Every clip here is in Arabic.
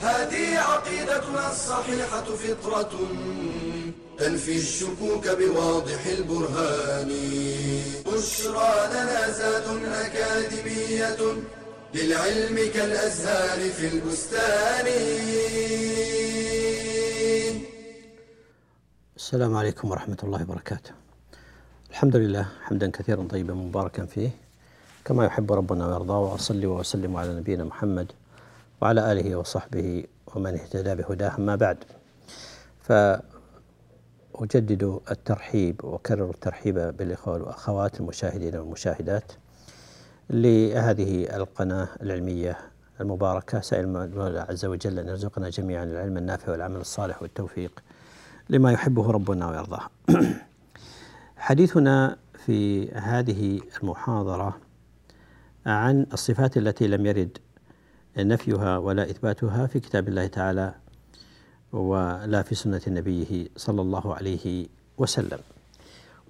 هذه عقيدتنا الصحيحة فطرة تنفي الشكوك بواضح البرهان. بشرى لنا زاد أكاديمية للعلم كالأزهار في البستان. السلام عليكم ورحمة الله وبركاته. الحمد لله حمدا كثيرا طيبا مباركا فيه. كما يحب ربنا ويرضاه وأصلي وأسلم على نبينا محمد وعلى آله وصحبه ومن اهتدى بهداه أما بعد. فأجدد الترحيب وأكرر الترحيب بالإخوة والأخوات المشاهدين والمشاهدات لهذه القناة العلمية المباركة سائل المولى عز وجل أن يرزقنا جميعا العلم النافع والعمل الصالح والتوفيق لما يحبه ربنا ويرضاه. حديثنا في هذه المحاضرة عن الصفات التي لم يرد نفيها ولا إثباتها في كتاب الله تعالى ولا في سنة نبيه صلى الله عليه وسلم.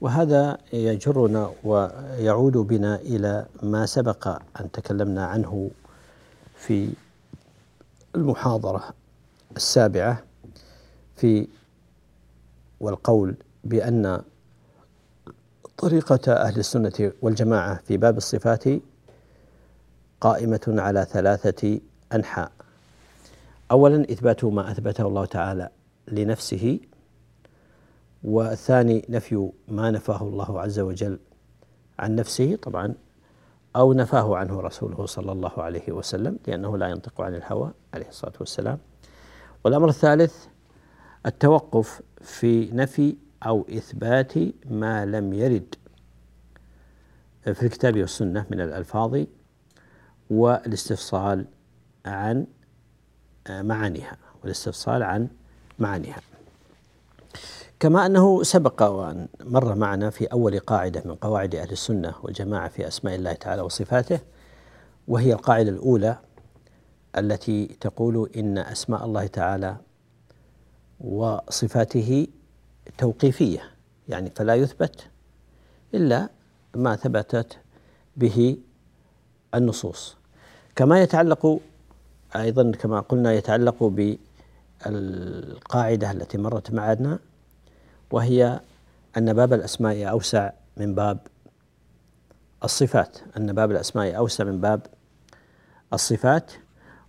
وهذا يجرنا ويعود بنا إلى ما سبق أن تكلمنا عنه في المحاضرة السابعة في والقول بأن طريقة أهل السنة والجماعة في باب الصفات قائمة على ثلاثة أنحاء. أولا إثبات ما أثبته الله تعالى لنفسه والثاني نفي ما نفاه الله عز وجل عن نفسه طبعا أو نفاه عنه رسوله صلى الله عليه وسلم لأنه لا ينطق عن الهوى عليه الصلاة والسلام. والأمر الثالث التوقف في نفي أو إثبات ما لم يرد في الكتاب والسنة من الألفاظ والاستفصال عن معانيها والاستفصال عن معانيها. كما أنه سبق وأن مر معنا في أول قاعدة من قواعد أهل السنة والجماعة في أسماء الله تعالى وصفاته وهي القاعدة الأولى التي تقول إن أسماء الله تعالى وصفاته توقيفية يعني فلا يثبت إلا ما ثبتت به النصوص. كما يتعلق أيضا كما قلنا يتعلق بالقاعدة التي مرت معنا وهي أن باب الأسماء أوسع من باب الصفات. أن باب الأسماء أوسع من باب الصفات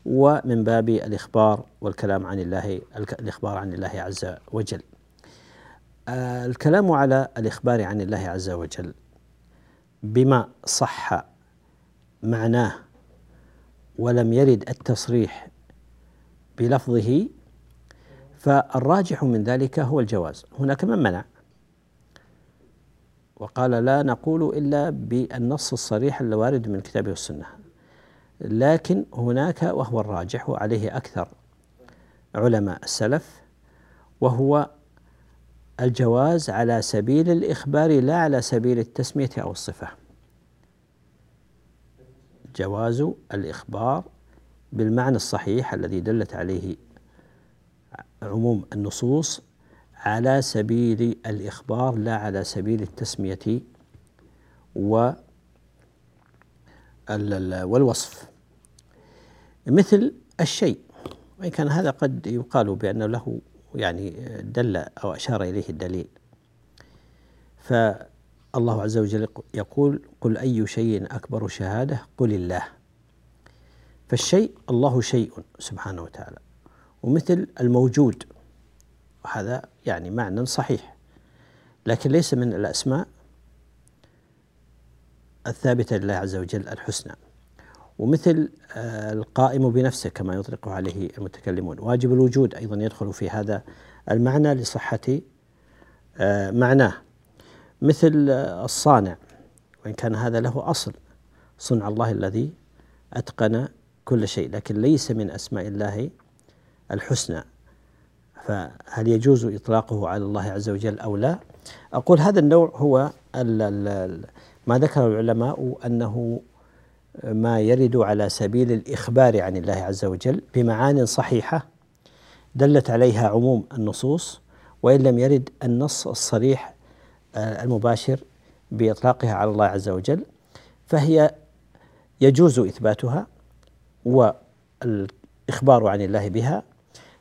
ومن باب الإخبار والكلام عن الله الإخبار عن الله عز وجل. الكلام على الإخبار عن الله عز وجل بما صح معناه ولم يرد التصريح بلفظه فالراجح من ذلك هو الجواز. هناك من منع. وقال لا نقول إلا بالنص الصريح الوارد من الكتاب والسنة. لكن هناك وهو الراجح وعليه أكثر علماء السلف وهو الجواز على سبيل الإخبار لا على سبيل التسمية أو الصفة. جواز الإخبار بالمعنى الصحيح الذي دلت عليه عموم النصوص على سبيل الإخبار لا على سبيل التسمية و والوصف. مثل الشيء وإن كان هذا قد يقال بأنه له يعني دل أو أشار إليه الدليل. فالله عز وجل يقول قل أي شيء أكبر شهادة؟ قل الله. فالشيء الله شيء سبحانه وتعالى. ومثل الموجود وهذا يعني معنى صحيح. لكن ليس من الأسماء الثابتة لله عز وجل الحسنى. ومثل القائم بنفسه كما يطلق عليه المتكلمون. واجب الوجود أيضا يدخل في هذا المعنى لصحة معناه. مثل الصانع وإن كان هذا له أصل. صنع الله الذي أتقن كل شيء لكن ليس من أسماء الله الحسنى. فهل يجوز إطلاقه على الله عز وجل أو لا؟ أقول هذا النوع هو ما ذكر العلماء أنه ما يرد على سبيل الإخبار عن الله عز وجل بمعان صحيحة دلت عليها عموم النصوص وإن لم يرد النص الصريح المباشر بإطلاقها على الله عز وجل فهي يجوز إثباتها والإخبار عن الله بها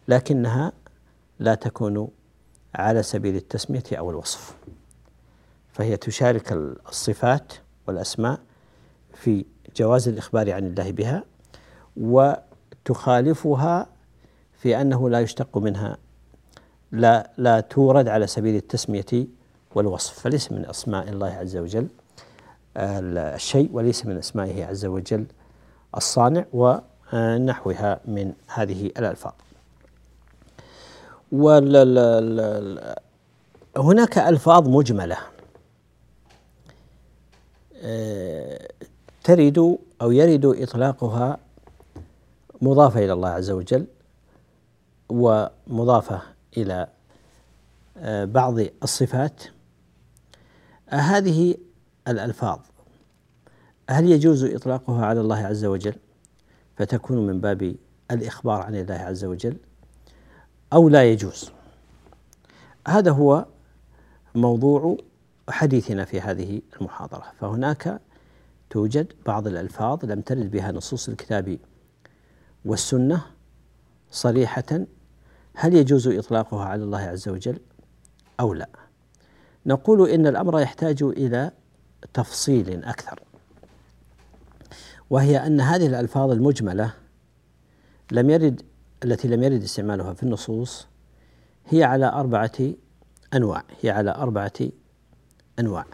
لكنها لا تكون على سبيل التسمية أو الوصف. فهي تشارك الصفات والأسماء في جواز الإخبار عن الله بها وتخالفها في أنه لا يشتق منها لا لا تورد على سبيل التسمية والوصف فليس من أسماء الله عز وجل الشيء وليس من أسمائه عز وجل الصانع ونحوها من هذه الألفاظ. هناك ألفاظ مجملة آه، ترد أو يرد إطلاقها مضافة إلى الله عز وجل ومضافة إلى آه، بعض الصفات. هذه الألفاظ. هل يجوز إطلاقها على الله عز وجل فتكون من باب الإخبار عن الله عز وجل أو لا يجوز؟ هذا هو موضوع حديثنا في هذه المحاضرة. فهناك توجد بعض الألفاظ لم ترد بها نصوص الكتاب والسنة صريحة. هل يجوز إطلاقها على الله عز وجل أو لا؟ نقول إن الأمر يحتاج إلى تفصيل أكثر وهي أن هذه الألفاظ المجملة لم يرد التي لم يرد استعمالها في النصوص هي على أربعة أنواع هي على أربعة أنواع.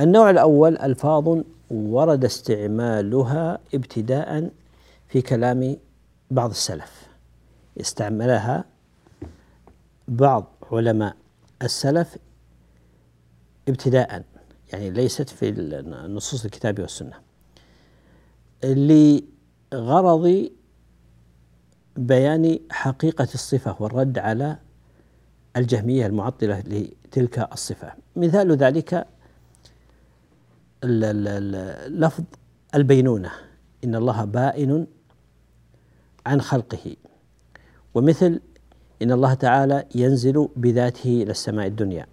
النوع الأول ألفاظ ورد استعمالها ابتداء في كلام بعض السلف. استعملها بعض علماء السلف ابتداء يعني ليست في نصوص الكتاب والسنة. لغرض بيان حقيقة الصفة والرد على الجهمية المعطلة لتلك الصفة. مثال ذلك لفظ البينونة. إن الله بائن عن خلقه. ومثل إن الله تعالى ينزل بذاته إلى السماء الدنيا.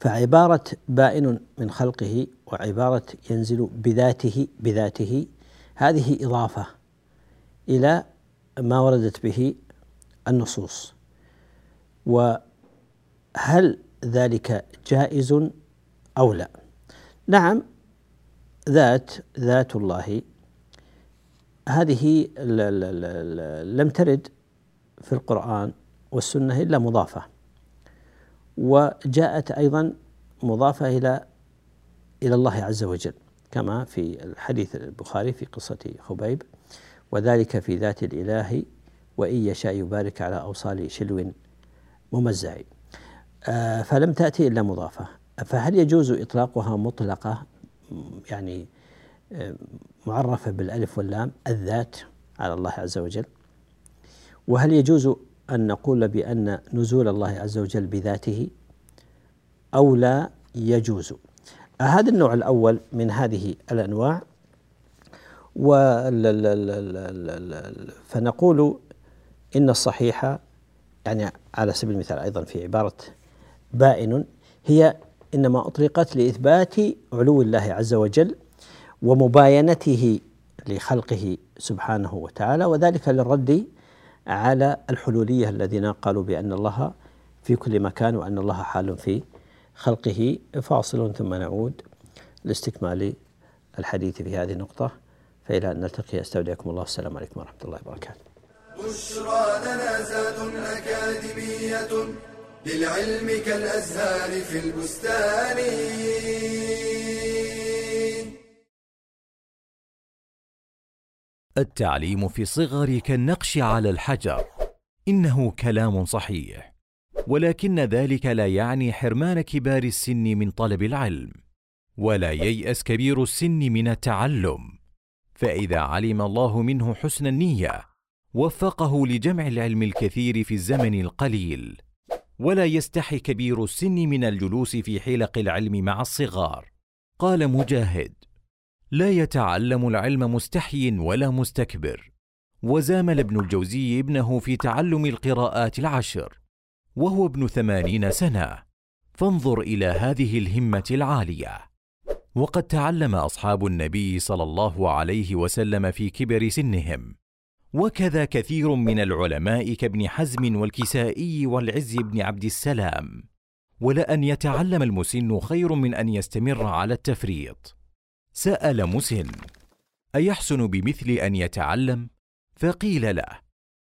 فعبارة بائن من خلقه وعبارة ينزل بذاته بذاته هذه إضافة إلى ما وردت به النصوص. وهل ذلك جائز أو لا؟ نعم ذات ذات الله. هذه لم ترد في القرآن والسنة إلا مضافة. وجاءت أيضا مضافة إلى إلى الله عز وجل كما في الحديث البخاري في قصة خبيب وذلك في ذات الإله وإن يشاء يبارك على أوصال شلو ممزع. آه، فلم تأتي إلا مضافة. فهل يجوز إطلاقها مطلقة يعني آه، معرفة بالألف واللام الذات على الله عز وجل؟ وهل يجوز أن نقول بأن نزول الله عز وجل بذاته أو لا يجوز. هذا النوع الأول من هذه الأنواع. فنقول إن الصحيح يعني على سبيل المثال أيضا في عبارة بائن هي إنما أطلقت لإثبات علو الله عز وجل ومباينته لخلقه سبحانه وتعالى وذلك للرد على الحلولية الذين قالوا بأن الله في كل مكان وأن الله حال في خلقه. فاصل ثم نعود لاستكمال الحديث في هذه النقطة فإلى أن نلتقي. أستودعكم الله. السلام عليكم ورحمة الله وبركاته. بشرى لنا زاد أكاديمية للعلم كالأزهار في البستان. التعليم في الصغر كالنقش على الحجر. إنه كلام صحيح. ولكن ذلك لا يعني حرمان كبار السن من طلب العلم ولا ييأس كبير السن من التعلم. فإذا علم الله منه حسن النية وفقه لجمع العلم الكثير في الزمن القليل. ولا يستحي كبير السن من الجلوس في حلق العلم مع الصغار. قال مجاهد لا يتعلم العلم مستحي ولا مستكبر. وزامل ابن الجوزي ابنه في تعلم القراءات العشر وهو ابن ثمانين سنة. فانظر إلى هذه الهمة العالية. وقد تعلم أصحاب النبي صلى الله عليه وسلم في كبر سنهم. وكذا كثير من العلماء كابن حزم والكسائي والعز بن عبد السلام. ولأن يتعلم المسن خير من أن يستمر على التفريط. سأل مسن أيحسن بمثل أن يتعلم؟ فقيل له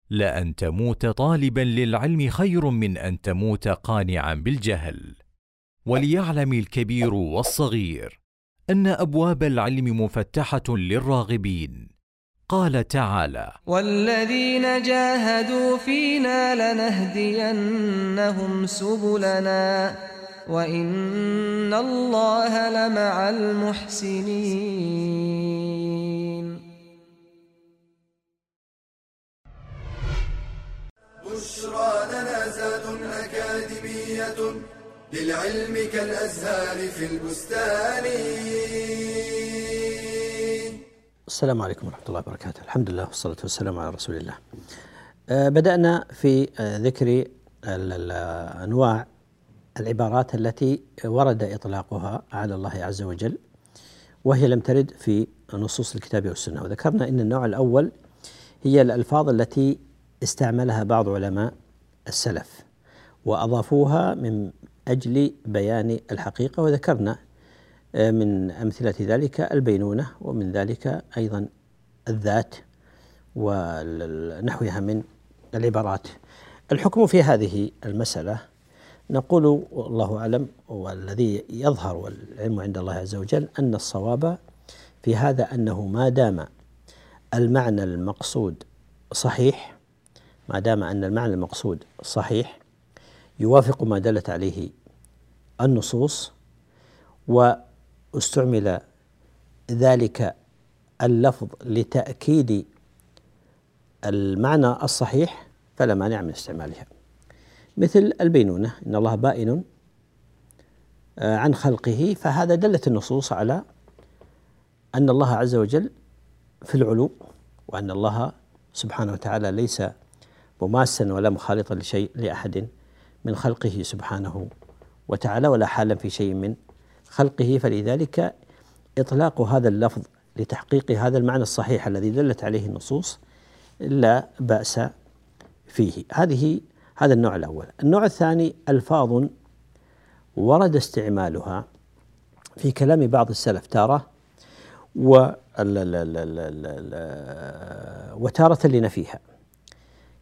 لأن تموت طالبا للعلم خير من أن تموت قانعا بالجهل. وليعلم الكبير والصغير أن أبواب العلم مفتحة للراغبين. قال تعالى والذين جاهدوا فينا لنهدينهم سبلنا. وان الله لمع المحسنين. بشرى لنا زاد أكاديمية للعلم كالأزهار في البستان. السلام عليكم ورحمة الله وبركاته. الحمد لله والصلاة والسلام على رسول الله. آه، بدأنا في آه، ذكر ال- ال- أنواع العبارات التي ورد إطلاقها على الله عز وجل وهي لم ترد في نصوص الكتاب والسنة. وذكرنا أن النوع الأول هي الألفاظ التي استعملها بعض علماء السلف وأضافوها من أجل بيان الحقيقة. وذكرنا آه، من أمثلة ذلك البينونة ومن ذلك أيضا الذات ونحوها من العبارات. الحكم في هذه المسألة نقول والله أعلم والذي يظهر والعلم عند الله عز وجل أن الصواب في هذا أنه ما دام المعنى المقصود صحيح ما دام أن المعنى المقصود صحيح يوافق ما دلت عليه النصوص واستعمل ذلك اللفظ لتأكيد المعنى الصحيح فلا مانع من استعمالها. مثل البينونة. إن الله بائن آه، عن خلقه. فهذا دلت النصوص على أن الله عز وجل في العلو وأن الله سبحانه وتعالى ليس مماسا ولا مخالطا لشيء لأحد من خلقه سبحانه وتعالى ولا حالا في شيء من خلقه. فلذلك إطلاق هذا اللفظ لتحقيق هذا المعنى الصحيح الذي دلت عليه النصوص لا بأس فيه. هذه هذا النوع الأول. النوع الثاني ألفاظ ورد استعمالها في كلام بعض السلف. تارة و وتارة لنفيها.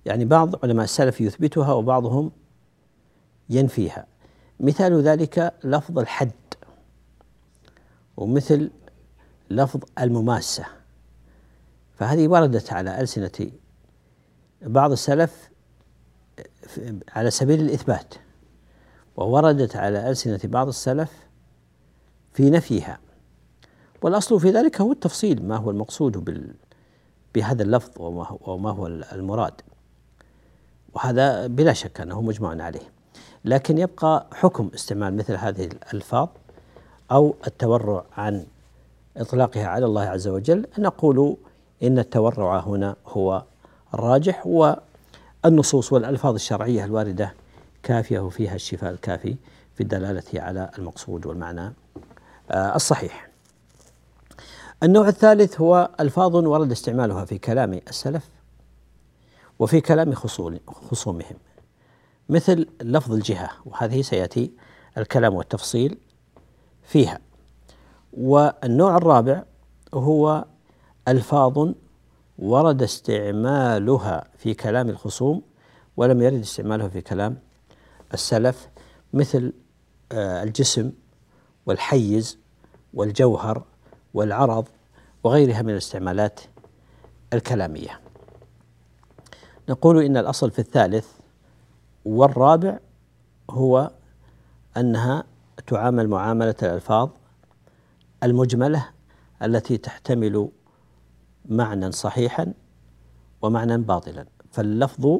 يعني بعض علماء السلف يثبتها وبعضهم ينفيها. مثال ذلك لفظ الحد ومثل لفظ المماسة. فهذه وردت على ألسنة بعض السلف على سبيل الإثبات ووردت على ألسنة بعض السلف في نفيها. والأصل في ذلك هو التفصيل ما هو المقصود بال بهذا اللفظ وما هو, المراد. وهذا بلا شك أنه مجمع عليه. لكن يبقى حكم استعمال مثل هذه الألفاظ أو التورع عن إطلاقها على الله عز وجل نقول إن التورع هنا هو الراجح والنصوص والألفاظ الشرعية الواردة كافية وفيها الشفاء الكافي في الدلالة على المقصود والمعنى آه، الصحيح. النوع الثالث هو ألفاظ ورد استعمالها في كلام السلف وفي كلام خصومهم مثل لفظ الجهة وهذه سيأتي الكلام والتفصيل فيها. والنوع الرابع هو ألفاظ ورد استعمالها في كلام الخصوم ولم يرد استعمالها في كلام السلف مثل آه، الجسم والحيز والجوهر والعرض وغيرها من الاستعمالات الكلامية. نقول إن الأصل في الثالث والرابع هو أنها تعامل معاملة الألفاظ المجملة التي تحتمل معنى صحيحا ومعنى باطلا. فاللفظ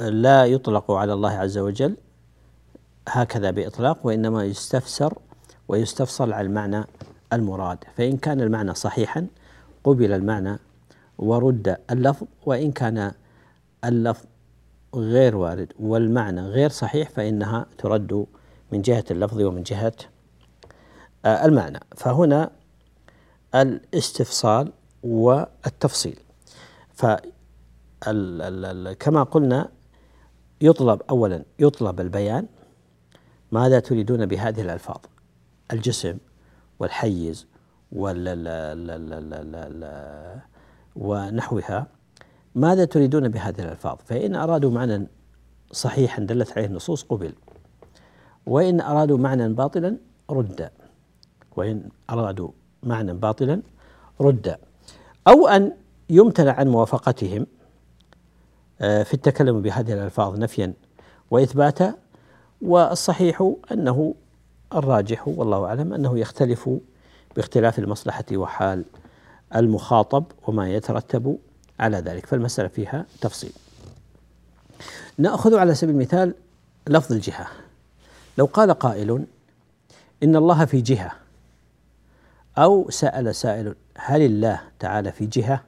لا يطلق على الله عز وجل هكذا بإطلاق وإنما يستفسر ويستفصل على المعنى المراد. فإن كان المعنى صحيحا قبل المعنى ورد اللفظ وإن كان اللفظ غير وارد والمعنى غير صحيح فإنها ترد من جهة اللفظ ومن جهة المعنى. فهنا الاستفصال والتفصيل. ف كما قلنا يطلب اولا يطلب البيان ماذا تريدون بهذه الألفاظ. الجسم والحيز ونحوها. ماذا تريدون بهذه الألفاظ؟ فإن أرادوا معنى صحيحا دلت عليه النصوص قبل. وإن أرادوا معنى باطلا رد. وإن أرادوا معنى باطلا رد. أو أن يمتنع عن موافقتهم آه، في التكلم بهذه الألفاظ نفيا وإثباتا والصحيح أنه الراجح والله أعلم أنه يختلف باختلاف المصلحة وحال المخاطب وما يترتب على ذلك فالمسألة فيها تفصيل. نأخذ على سبيل المثال لفظ الجهة. لو قال قائل إن الله في جهة أو سأل سائل هل الله تعالى في جهة؟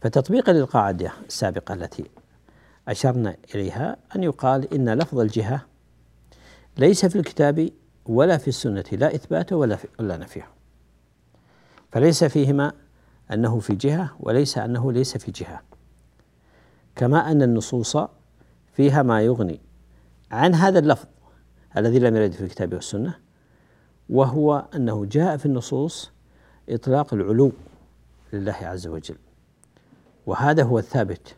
فتطبيقا للقاعدة السابقة التي أشرنا إليها أن يقال إن لفظ الجهة ليس في الكتاب ولا في السنة لا إثبات ولا, ولا نفيه فليس فيهما أنه في جهة وليس أنه ليس في جهة. كما أن النصوص فيها ما يغني عن هذا اللفظ الذي لم يرد في الكتاب والسنة وهو أنه جاء في النصوص إطلاق العلو لله عز وجل. وهذا هو الثابت.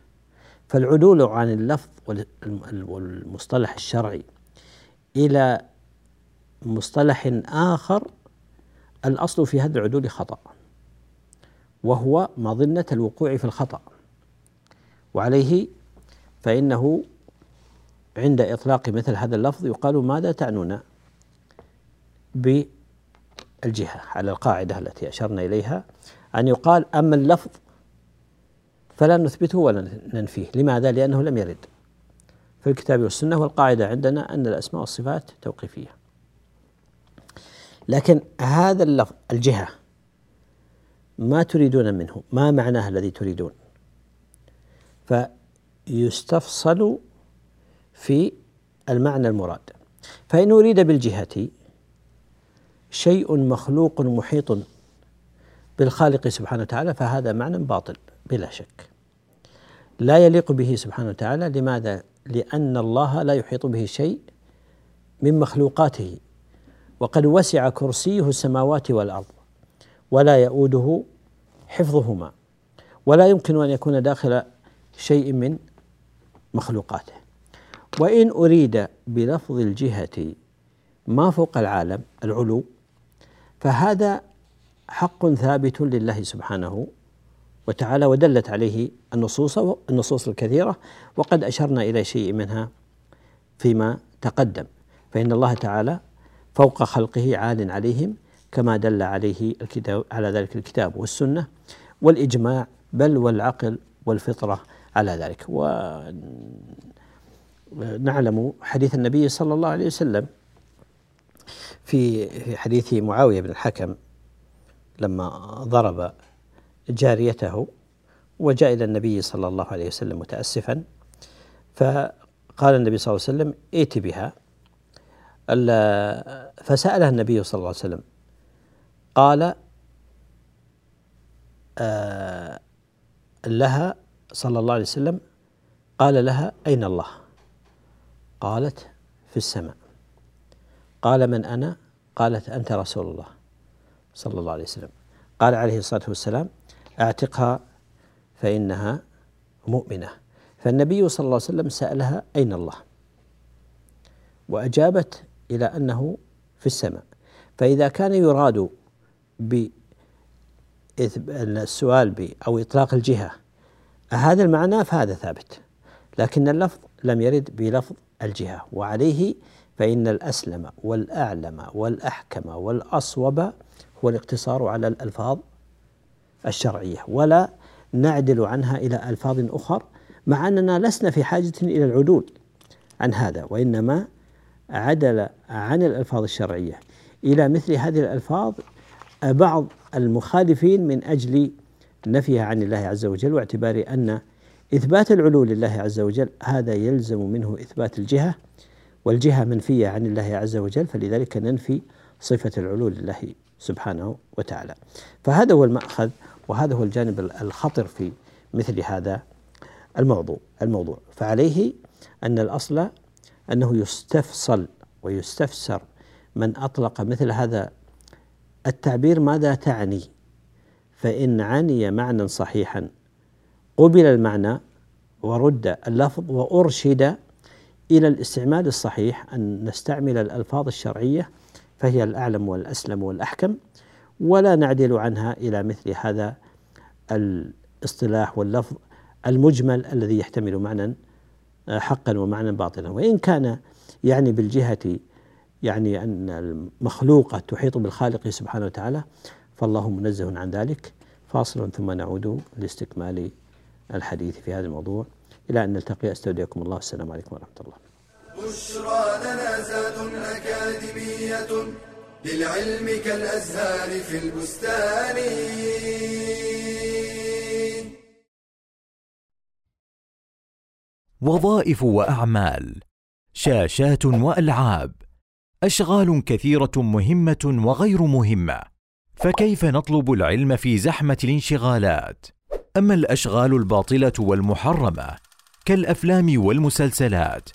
فالعدول عن اللفظ والمصطلح الشرعي إلى مصطلح آخر الأصل في هذا العدول خطأ وهو مظنة الوقوع في الخطأ. وعليه فإنه عند إطلاق مثل هذا اللفظ يقال ماذا تعنون؟ بالجهة على القاعدة التي أشرنا إليها أن يقال أما اللفظ فلا نثبته ولا ننفيه. لماذا؟ لأنه لم يرد. في الكتاب والسنة والقاعدة عندنا أن الأسماء والصفات توقيفية. لكن هذا اللفظ الجهة ما تريدون منه ما معناه الذي تريدون؟ فيستفصل في المعنى المراد. فإن أريد بالجهة شيء مخلوق محيط بالخالق سبحانه وتعالى فهذا معنى باطل بلا شك. لا يليق به سبحانه وتعالى. لماذا؟ لأن الله لا يحيط به شيء من مخلوقاته. وقد وسع كرسيه السماوات والأرض ولا يؤوده حفظهما ولا يمكن أن يكون داخل شيء من مخلوقاته. وإن أريد بلفظ الجهة ما فوق العالم؟ العلو. فهذا حق ثابت لله سبحانه وتعالى ودلت عليه النصوص النصوص الكثيرة وقد أشرنا إلى شيء منها فيما تقدم. فإن الله تعالى فوق خلقه عال عليهم كما دل عليه الكتاب على ذلك الكتاب والسنة والإجماع بل والعقل والفطرة على ذلك. ونعلم حديث النبي صلى الله عليه وسلم في حديث معاوية بن الحكم لما ضرب جاريته وجاء إلى النبي صلى الله عليه وسلم متاسفا فقال النبي صلى الله عليه وسلم ائت بها. فسالها النبي صلى الله عليه وسلم قال آه لها صلى الله عليه وسلم قال لها أين الله؟ قالت في السماء. قال من أنا؟ قالت أنت رسول الله صلى الله عليه وسلم. قال عليه الصلاة والسلام أعتقها فإنها مؤمنة. فالنبي صلى الله عليه وسلم سألها أين الله؟ وأجابت إلى أنه في السماء. فإذا كان يراد السؤال ب أو إطلاق الجهة هذا المعنى فهذا ثابت لكن اللفظ لم يرد بلفظ الجهة. وعليه فإن الأسلم والأعلم والأحكم والأصوب هو الاقتصار على الألفاظ الشرعية ولا نعدل عنها إلى ألفاظ أخر مع أننا لسنا في حاجة إلى العدول عن هذا وإنما عدل عن الألفاظ الشرعية. إلى مثل هذه الألفاظ بعض المخالفين من أجل نفيها عن الله عز وجل واعتبار أن إثبات العلو لله عز وجل هذا يلزم منه إثبات الجهة والجهة منفية عن الله عز وجل فلذلك ننفي صفة العلو لله سبحانه وتعالى. فهذا هو المأخذ وهذا هو الجانب الخطر في مثل هذا الموضوع الموضوع. فعليه أن الأصل أنه يستفصل ويستفسر من أطلق مثل هذا التعبير ماذا تعني. فإن عني معنى صحيحا قبل المعنى ورد اللفظ وأرشد إلى الاستعمال الصحيح أن نستعمل الألفاظ الشرعية فهي الأعلم والأسلم والأحكم ولا نعدل عنها إلى مثل هذا الاصطلاح واللفظ المجمل الذي يحتمل معنى حقا ومعنى باطلا. وإن كان يعني بالجهة يعني أن المخلوقة تحيط بالخالق سبحانه وتعالى فالله منزه عن ذلك. فاصل ثم نعود لاستكمال الحديث في هذا الموضوع. إلى أن نلتقي أستودعكم الله. والسلام عليكم ورحمة الله. بشرى لنا زاد أكاديمية للعلم كالأزهار في البستان. وظائف وأعمال شاشات وألعاب أشغال كثيرة مهمة وغير مهمة فكيف نطلب العلم في زحمة الانشغالات؟ أما الأشغال الباطلة والمحرمة كالأفلام والمسلسلات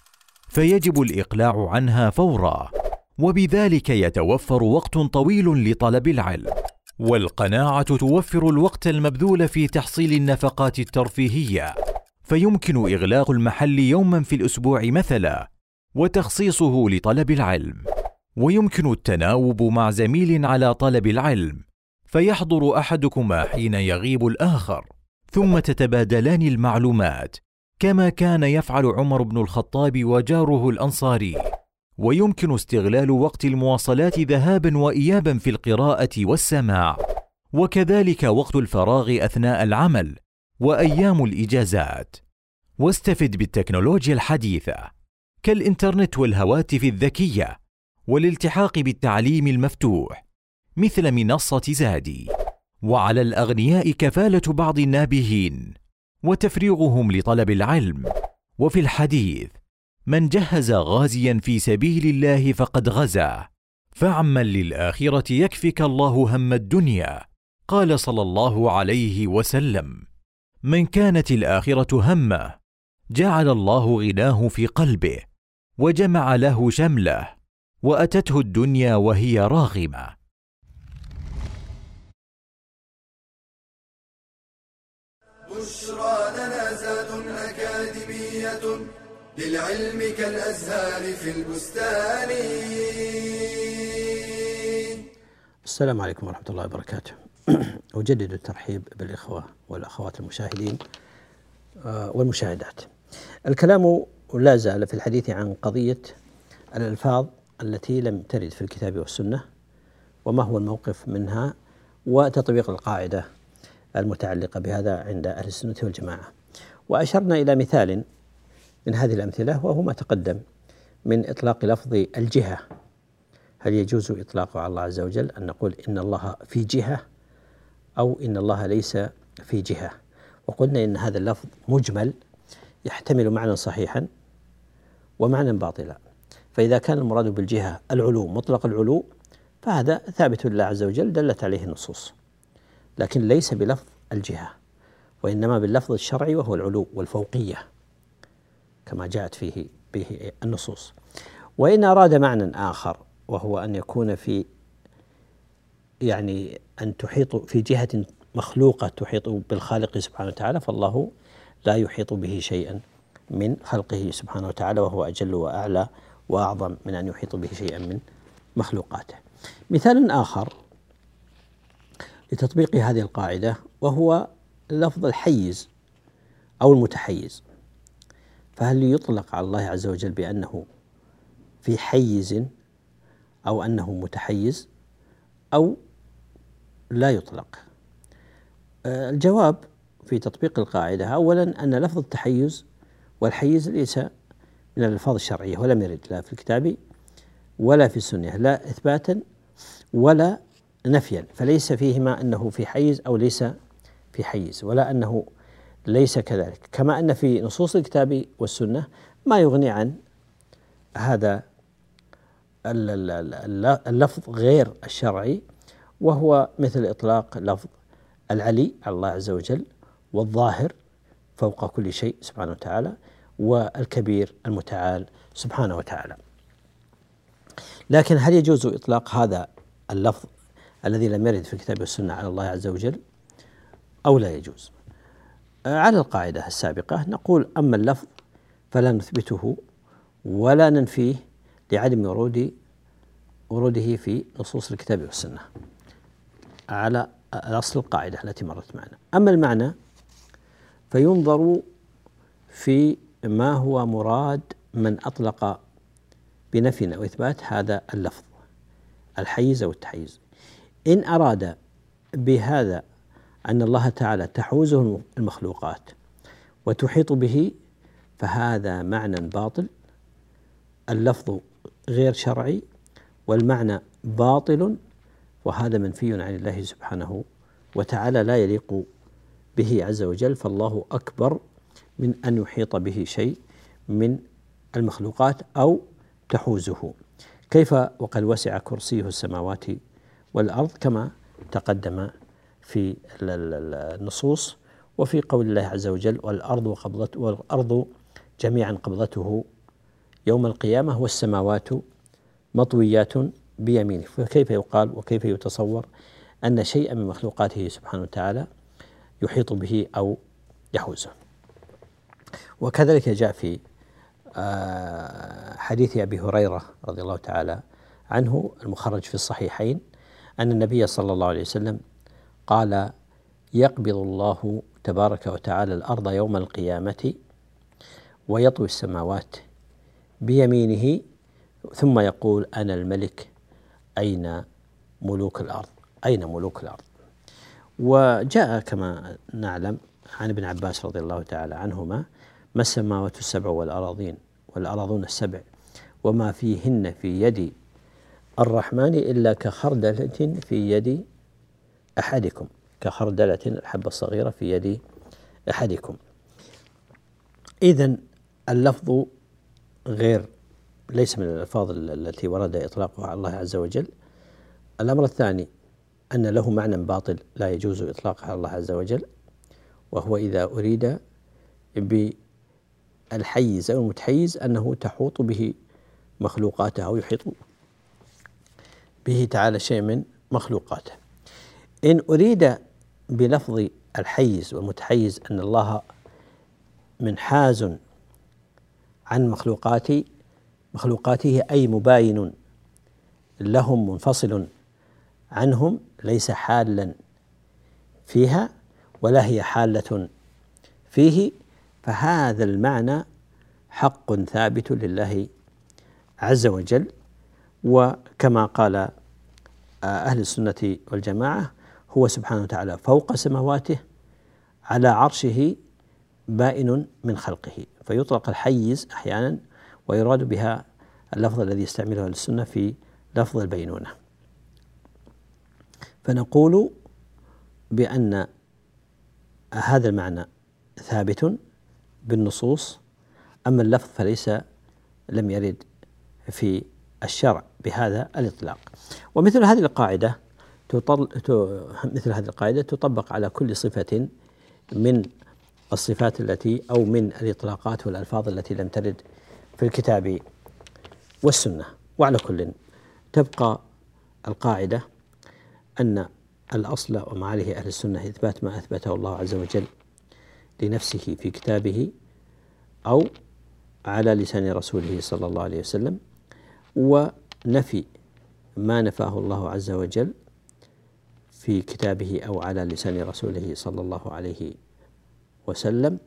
فيجب الإقلاع عنها فورا وبذلك يتوفر وقت طويل لطلب العلم والقناعة توفر الوقت المبذول في تحصيل النفقات الترفيهية فيمكن إغلاق المحل يوما في الأسبوع مثلا وتخصيصه لطلب العلم ويمكن التناوب مع زميل على طلب العلم فيحضر أحدكما حين يغيب الآخر ثم تتبادلان المعلومات كما كان يفعل عمر بن الخطاب وجاره الأنصاري. ويمكن استغلال وقت المواصلات ذهابا وايابا في القراءة والسماع. وكذلك وقت الفراغ أثناء العمل وأيام الإجازات. واستفد بالتكنولوجيا الحديثة. كالإنترنت والهواتف الذكية. والالتحاق بالتعليم المفتوح. مثل منصة زادي. وعلى الأغنياء كفالة بعض النابهين. وتفريغهم لطلب العلم. وفي الحديث من جهز غازيا في سبيل الله فقد غزا. فاعمل للآخرة يكفك الله هم الدنيا. قال صلى الله عليه وسلم. من كانت الآخرة همة جعل الله غناه في قلبه وجمع له شمله وأتته الدنيا وهي راغمة. بشرى لنا زاد أكاديمية للعلم كالأزهار في البستان. السلام عليكم ورحمة الله وبركاته. أجدد الترحيب بالإخوة والأخوات المشاهدين آه، والمشاهدات. الكلام لا زال في الحديث عن قضية الألفاظ التي لم ترد في الكتاب والسنة وما هو الموقف منها وتطبيق القاعدة المتعلقة بهذا عند أهل السنة والجماعة. وأشرنا إلى مثال من هذه الأمثلة وهو ما تقدم من إطلاق لفظ الجهة. هل يجوز إطلاقه على الله عز وجل أن نقول إن الله في جهة أو إن الله ليس في جهة؟ وقلنا إن هذا اللفظ مجمل يحتمل معنى صحيحا ومعنى باطلا. فإذا كان المراد بالجهة العلو مطلق العلو فهذا ثابت لله عز وجل دلت عليه النصوص. لكن ليس بلفظ الجهة وإنما باللفظ الشرعي وهو العلو والفوقية كما جاءت فيه به النصوص. وإن أراد معنى آخر وهو أن يكون في يعني أن تحيط في جهة مخلوقة تحيط بالخالق سبحانه وتعالى فالله لا يحيط به شيئا من خلقه سبحانه وتعالى وهو أجل وأعلى وأعظم من أن يحيط به شيئا من مخلوقاته. مثال آخر لتطبيق هذه القاعدة وهو لفظ الحيز أو المتحيز. فهل يطلق على الله عز وجل بأنه في حيز أو أنه متحيز؟ أو لا يطلق. الجواب في تطبيق القاعدة أولا أن لفظ التحيز والحيز ليس من الألفاظ الشرعية ولم يرد لا في الكتاب ولا في السنة لا إثباتا ولا نفيا فليس فيهما أنه في حيز أو ليس في حيز ولا أنه ليس كذلك. كما أن في نصوص الكتاب والسنة ما يغني عن هذا اللفظ غير الشرعي وهو مثل إطلاق لفظ العلي على الله عز وجل والظاهر فوق كل شيء سبحانه وتعالى والكبير المتعال سبحانه وتعالى. لكن هل يجوز إطلاق هذا اللفظ الذي لم يرد في الكتاب والسنة على الله عز وجل أو لا يجوز. على القاعدة السابقة نقول أما اللفظ فلا نثبته ولا ننفيه لعدم ورود وروده في نصوص الكتاب والسنة على أصل القاعدة التي مرت معنا. أما المعنى فينظر في ما هو مراد من أطلق بنفي أو إثبات هذا اللفظ الحيز أو التحيز. إن أراد بهذا أن الله تعالى تحوزه المخلوقات وتحيط به فهذا معنى باطل. اللفظ غير شرعي والمعنى باطل وهذا منفي عن الله سبحانه وتعالى لا يليق به عز وجل. فالله أكبر من أن يحيط به شيء من المخلوقات أو تحوزه. كيف وقد وسع كرسيه السماوات والأرض كما تقدم في النصوص وفي قول الله عز وجل والأرض وقبضته والأرض جميعا قبضته يوم القيامة والسماوات مطويات بيمينه. فكيف يقال وكيف يتصور أن شيئا من مخلوقاته سبحانه وتعالى يحيط به أو يحوزه؟ وكذلك جاء في آه، حديث أبي هريرة رضي الله تعالى عنه المخرج في الصحيحين أن النبي صلى الله عليه وسلم قال يقبض الله تبارك وتعالى الأرض يوم القيامة ويطوي السماوات بيمينه ثم يقول أنا الملك أين ملوك الأرض؟ أين ملوك الأرض؟ وجاء كما نعلم عن ابن عباس رضي الله تعالى عنهما ما السماوات السبع والأراضين والأراضون السبع وما فيهن في يد الرحمن إلا كخردلة في يد أحدكم. كخردلة الحبة الصغيرة في يد أحدكم. إذا اللفظ غير ليس من الألفاظ التي ورد إطلاقها على الله عز وجل. الأمر الثاني أن له معنى باطل لا يجوز إطلاقه على الله عز وجل وهو إذا أريد بالحيز أو المتحيز أنه تحوط به مخلوقاته أو يحيط به تعالى شيء من مخلوقاته. إن أريد بلفظ الحيز والمتحيز أن الله منحاز عن مخلوقاتي مخلوقاته أي مباين لهم منفصل عنهم ليس حالا فيها ولا هي حالة فيه فهذا المعنى حق ثابت لله عز وجل. وكما قال أهل السنة والجماعة هو سبحانه وتعالى فوق سماواته على عرشه بائن من خلقه. فيطلق الحيز أحيانا ويراد بها اللفظ الذي يستعمله أهل السنة في لفظ البينونة. فنقول بأن هذا المعنى ثابت بالنصوص أما اللفظ فليس لم يرد في الشرع. بهذا الإطلاق. ومثل هذه القاعدة تطل... مثل هذه القاعدة تطبق على كل صفة من الصفات التي أو من الإطلاقات والألفاظ التي لم ترد في الكتاب والسنة. وعلى كل تبقى القاعدة أن الأصل وما عليه أهل السنة إثبات ما أثبته الله عز وجل لنفسه في كتابه أو على لسان رسوله صلى الله عليه وسلم. ونفي ما نفاه الله عز وجل في كتابه أو على لسان رسوله صلى الله عليه وسلم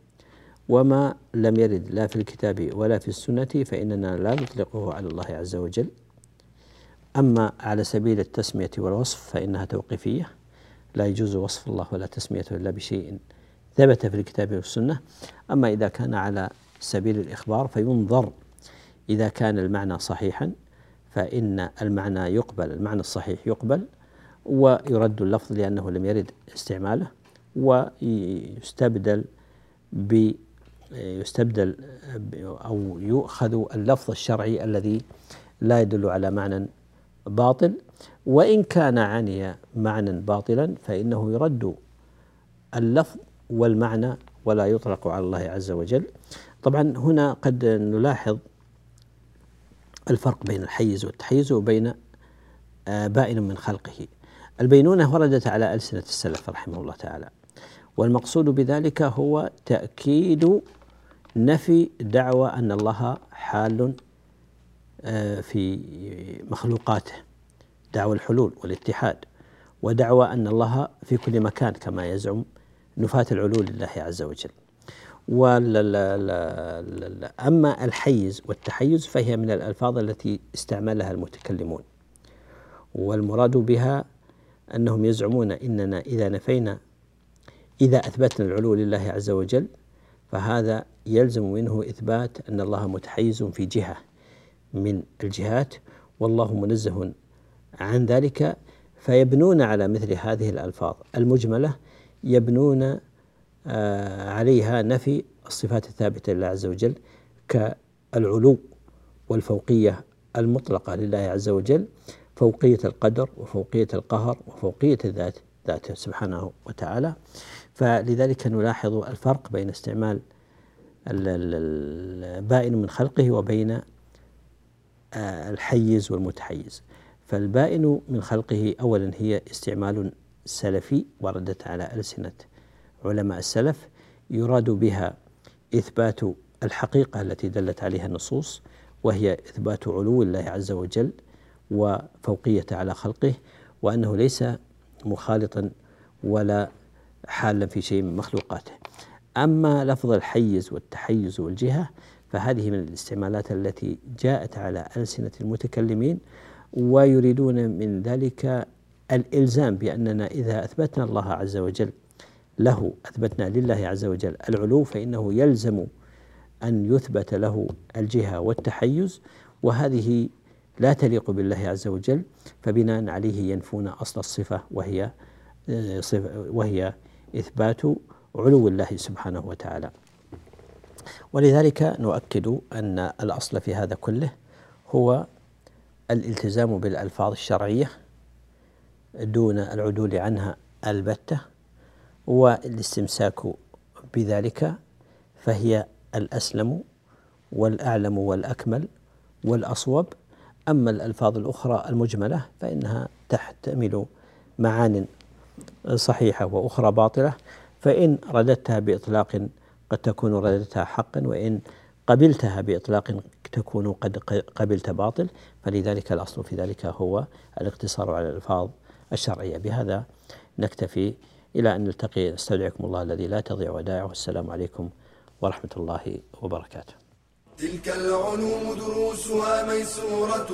وما لم يرد لا في الكتاب ولا في السنة فإننا لا نطلقه على الله عز وجل. أما على سبيل التسمية والوصف فإنها توقيفية. لا يجوز وصف الله ولا تسميته إلا بشيء ثبت في الكتاب والسنة. أما إذا كان على سبيل الإخبار فينظر إذا كان المعنى صحيحا فإن المعنى يقبل المعنى الصحيح يقبل ويرد اللفظ لأنه لم يرد استعماله ويستبدل ب يستبدل أو يؤخذ اللفظ الشرعي الذي لا يدل على معنى باطل. وإن كان عني معنى باطلا فإنه يرد اللفظ والمعنى ولا يطلق على الله عز وجل. طبعا هنا قد نلاحظ الفرق بين الحيز والتحيز وبين آه، بائن من خلقه. البينونة وردت على ألسنة السلف رحمه الله تعالى والمقصود بذلك هو تأكيد نفي دعوى أن الله حال آه، في مخلوقاته دعوى الحلول والاتحاد ودعوى أن الله في كل مكان كما يزعم نفاة العلو لله عز وجل. أما الحيز والتحيز فهي من الألفاظ التي استعملها المتكلمون. والمراد بها أنهم يزعمون إننا إذا نفينا إذا أثبتنا العلو لله عز وجل فهذا يلزم منه إثبات أن الله متحيز في جهة من الجهات والله منزه عن ذلك فيبنون على مثل هذه الألفاظ. المجملة يبنون عليها نفي الصفات الثابتة لله عز وجل كالعلو والفوقية المطلقة لله عز وجل فوقية القدر وفوقية القهر وفوقية الذات ذاته سبحانه وتعالى. فلذلك نلاحظ الفرق بين استعمال البائن من خلقه وبين آه، الحيز والمتحيز. فالبائن من خلقه اولا هي استعمال سلفي وردت على ألسنة علماء السلف يراد بها إثبات الحقيقة التي دلت عليها النصوص وهي إثبات علو الله عز وجل وفوقية على خلقه وأنه ليس مخالطا ولا حالا في شيء من مخلوقاته. أما لفظ الحيز والتحيز والجهة فهذه من الاستعمالات التي جاءت على ألسنة المتكلمين ويريدون من ذلك الإلزام بأننا إذا أثبتنا الله عز وجل له أثبتنا لله عز وجل العلو فإنه يلزم أن يثبت له الجهة والتحيز وهذه لا تليق بالله عز وجل فبناء عليه ينفون أصل الصفة وهي وهي إثبات علو الله سبحانه وتعالى. ولذلك نؤكد أن الأصل في هذا كله هو الالتزام بالألفاظ الشرعية دون العدول عنها البتة. والاستمساك بذلك فهي الأسلم والأعلم والأكمل والأصوب. أما الألفاظ الأخرى المجملة فإنها تحتمل معان صحيحة وأخرى باطلة. فإن رددتها بإطلاق قد تكون رددتها حقا وإن قبلتها بإطلاق تكون قد قبلت باطل. فلذلك الأصل في ذلك هو الاقتصار على الألفاظ الشرعية. بهذا نكتفي إلى أن نلتقي. نستودعكم الله الذي لا تضيع ودائعه. والسلام عليكم ورحمة الله وبركاته. تلك العلوم دروسها ميسورة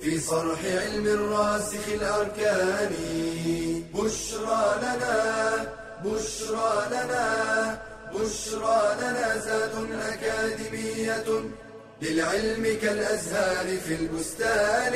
في صرح علم الراسخ الأركان. بشرى لنا بشرى لنا بشرى لنا زاد أكاديمية للعلم كالأزهار في البستان.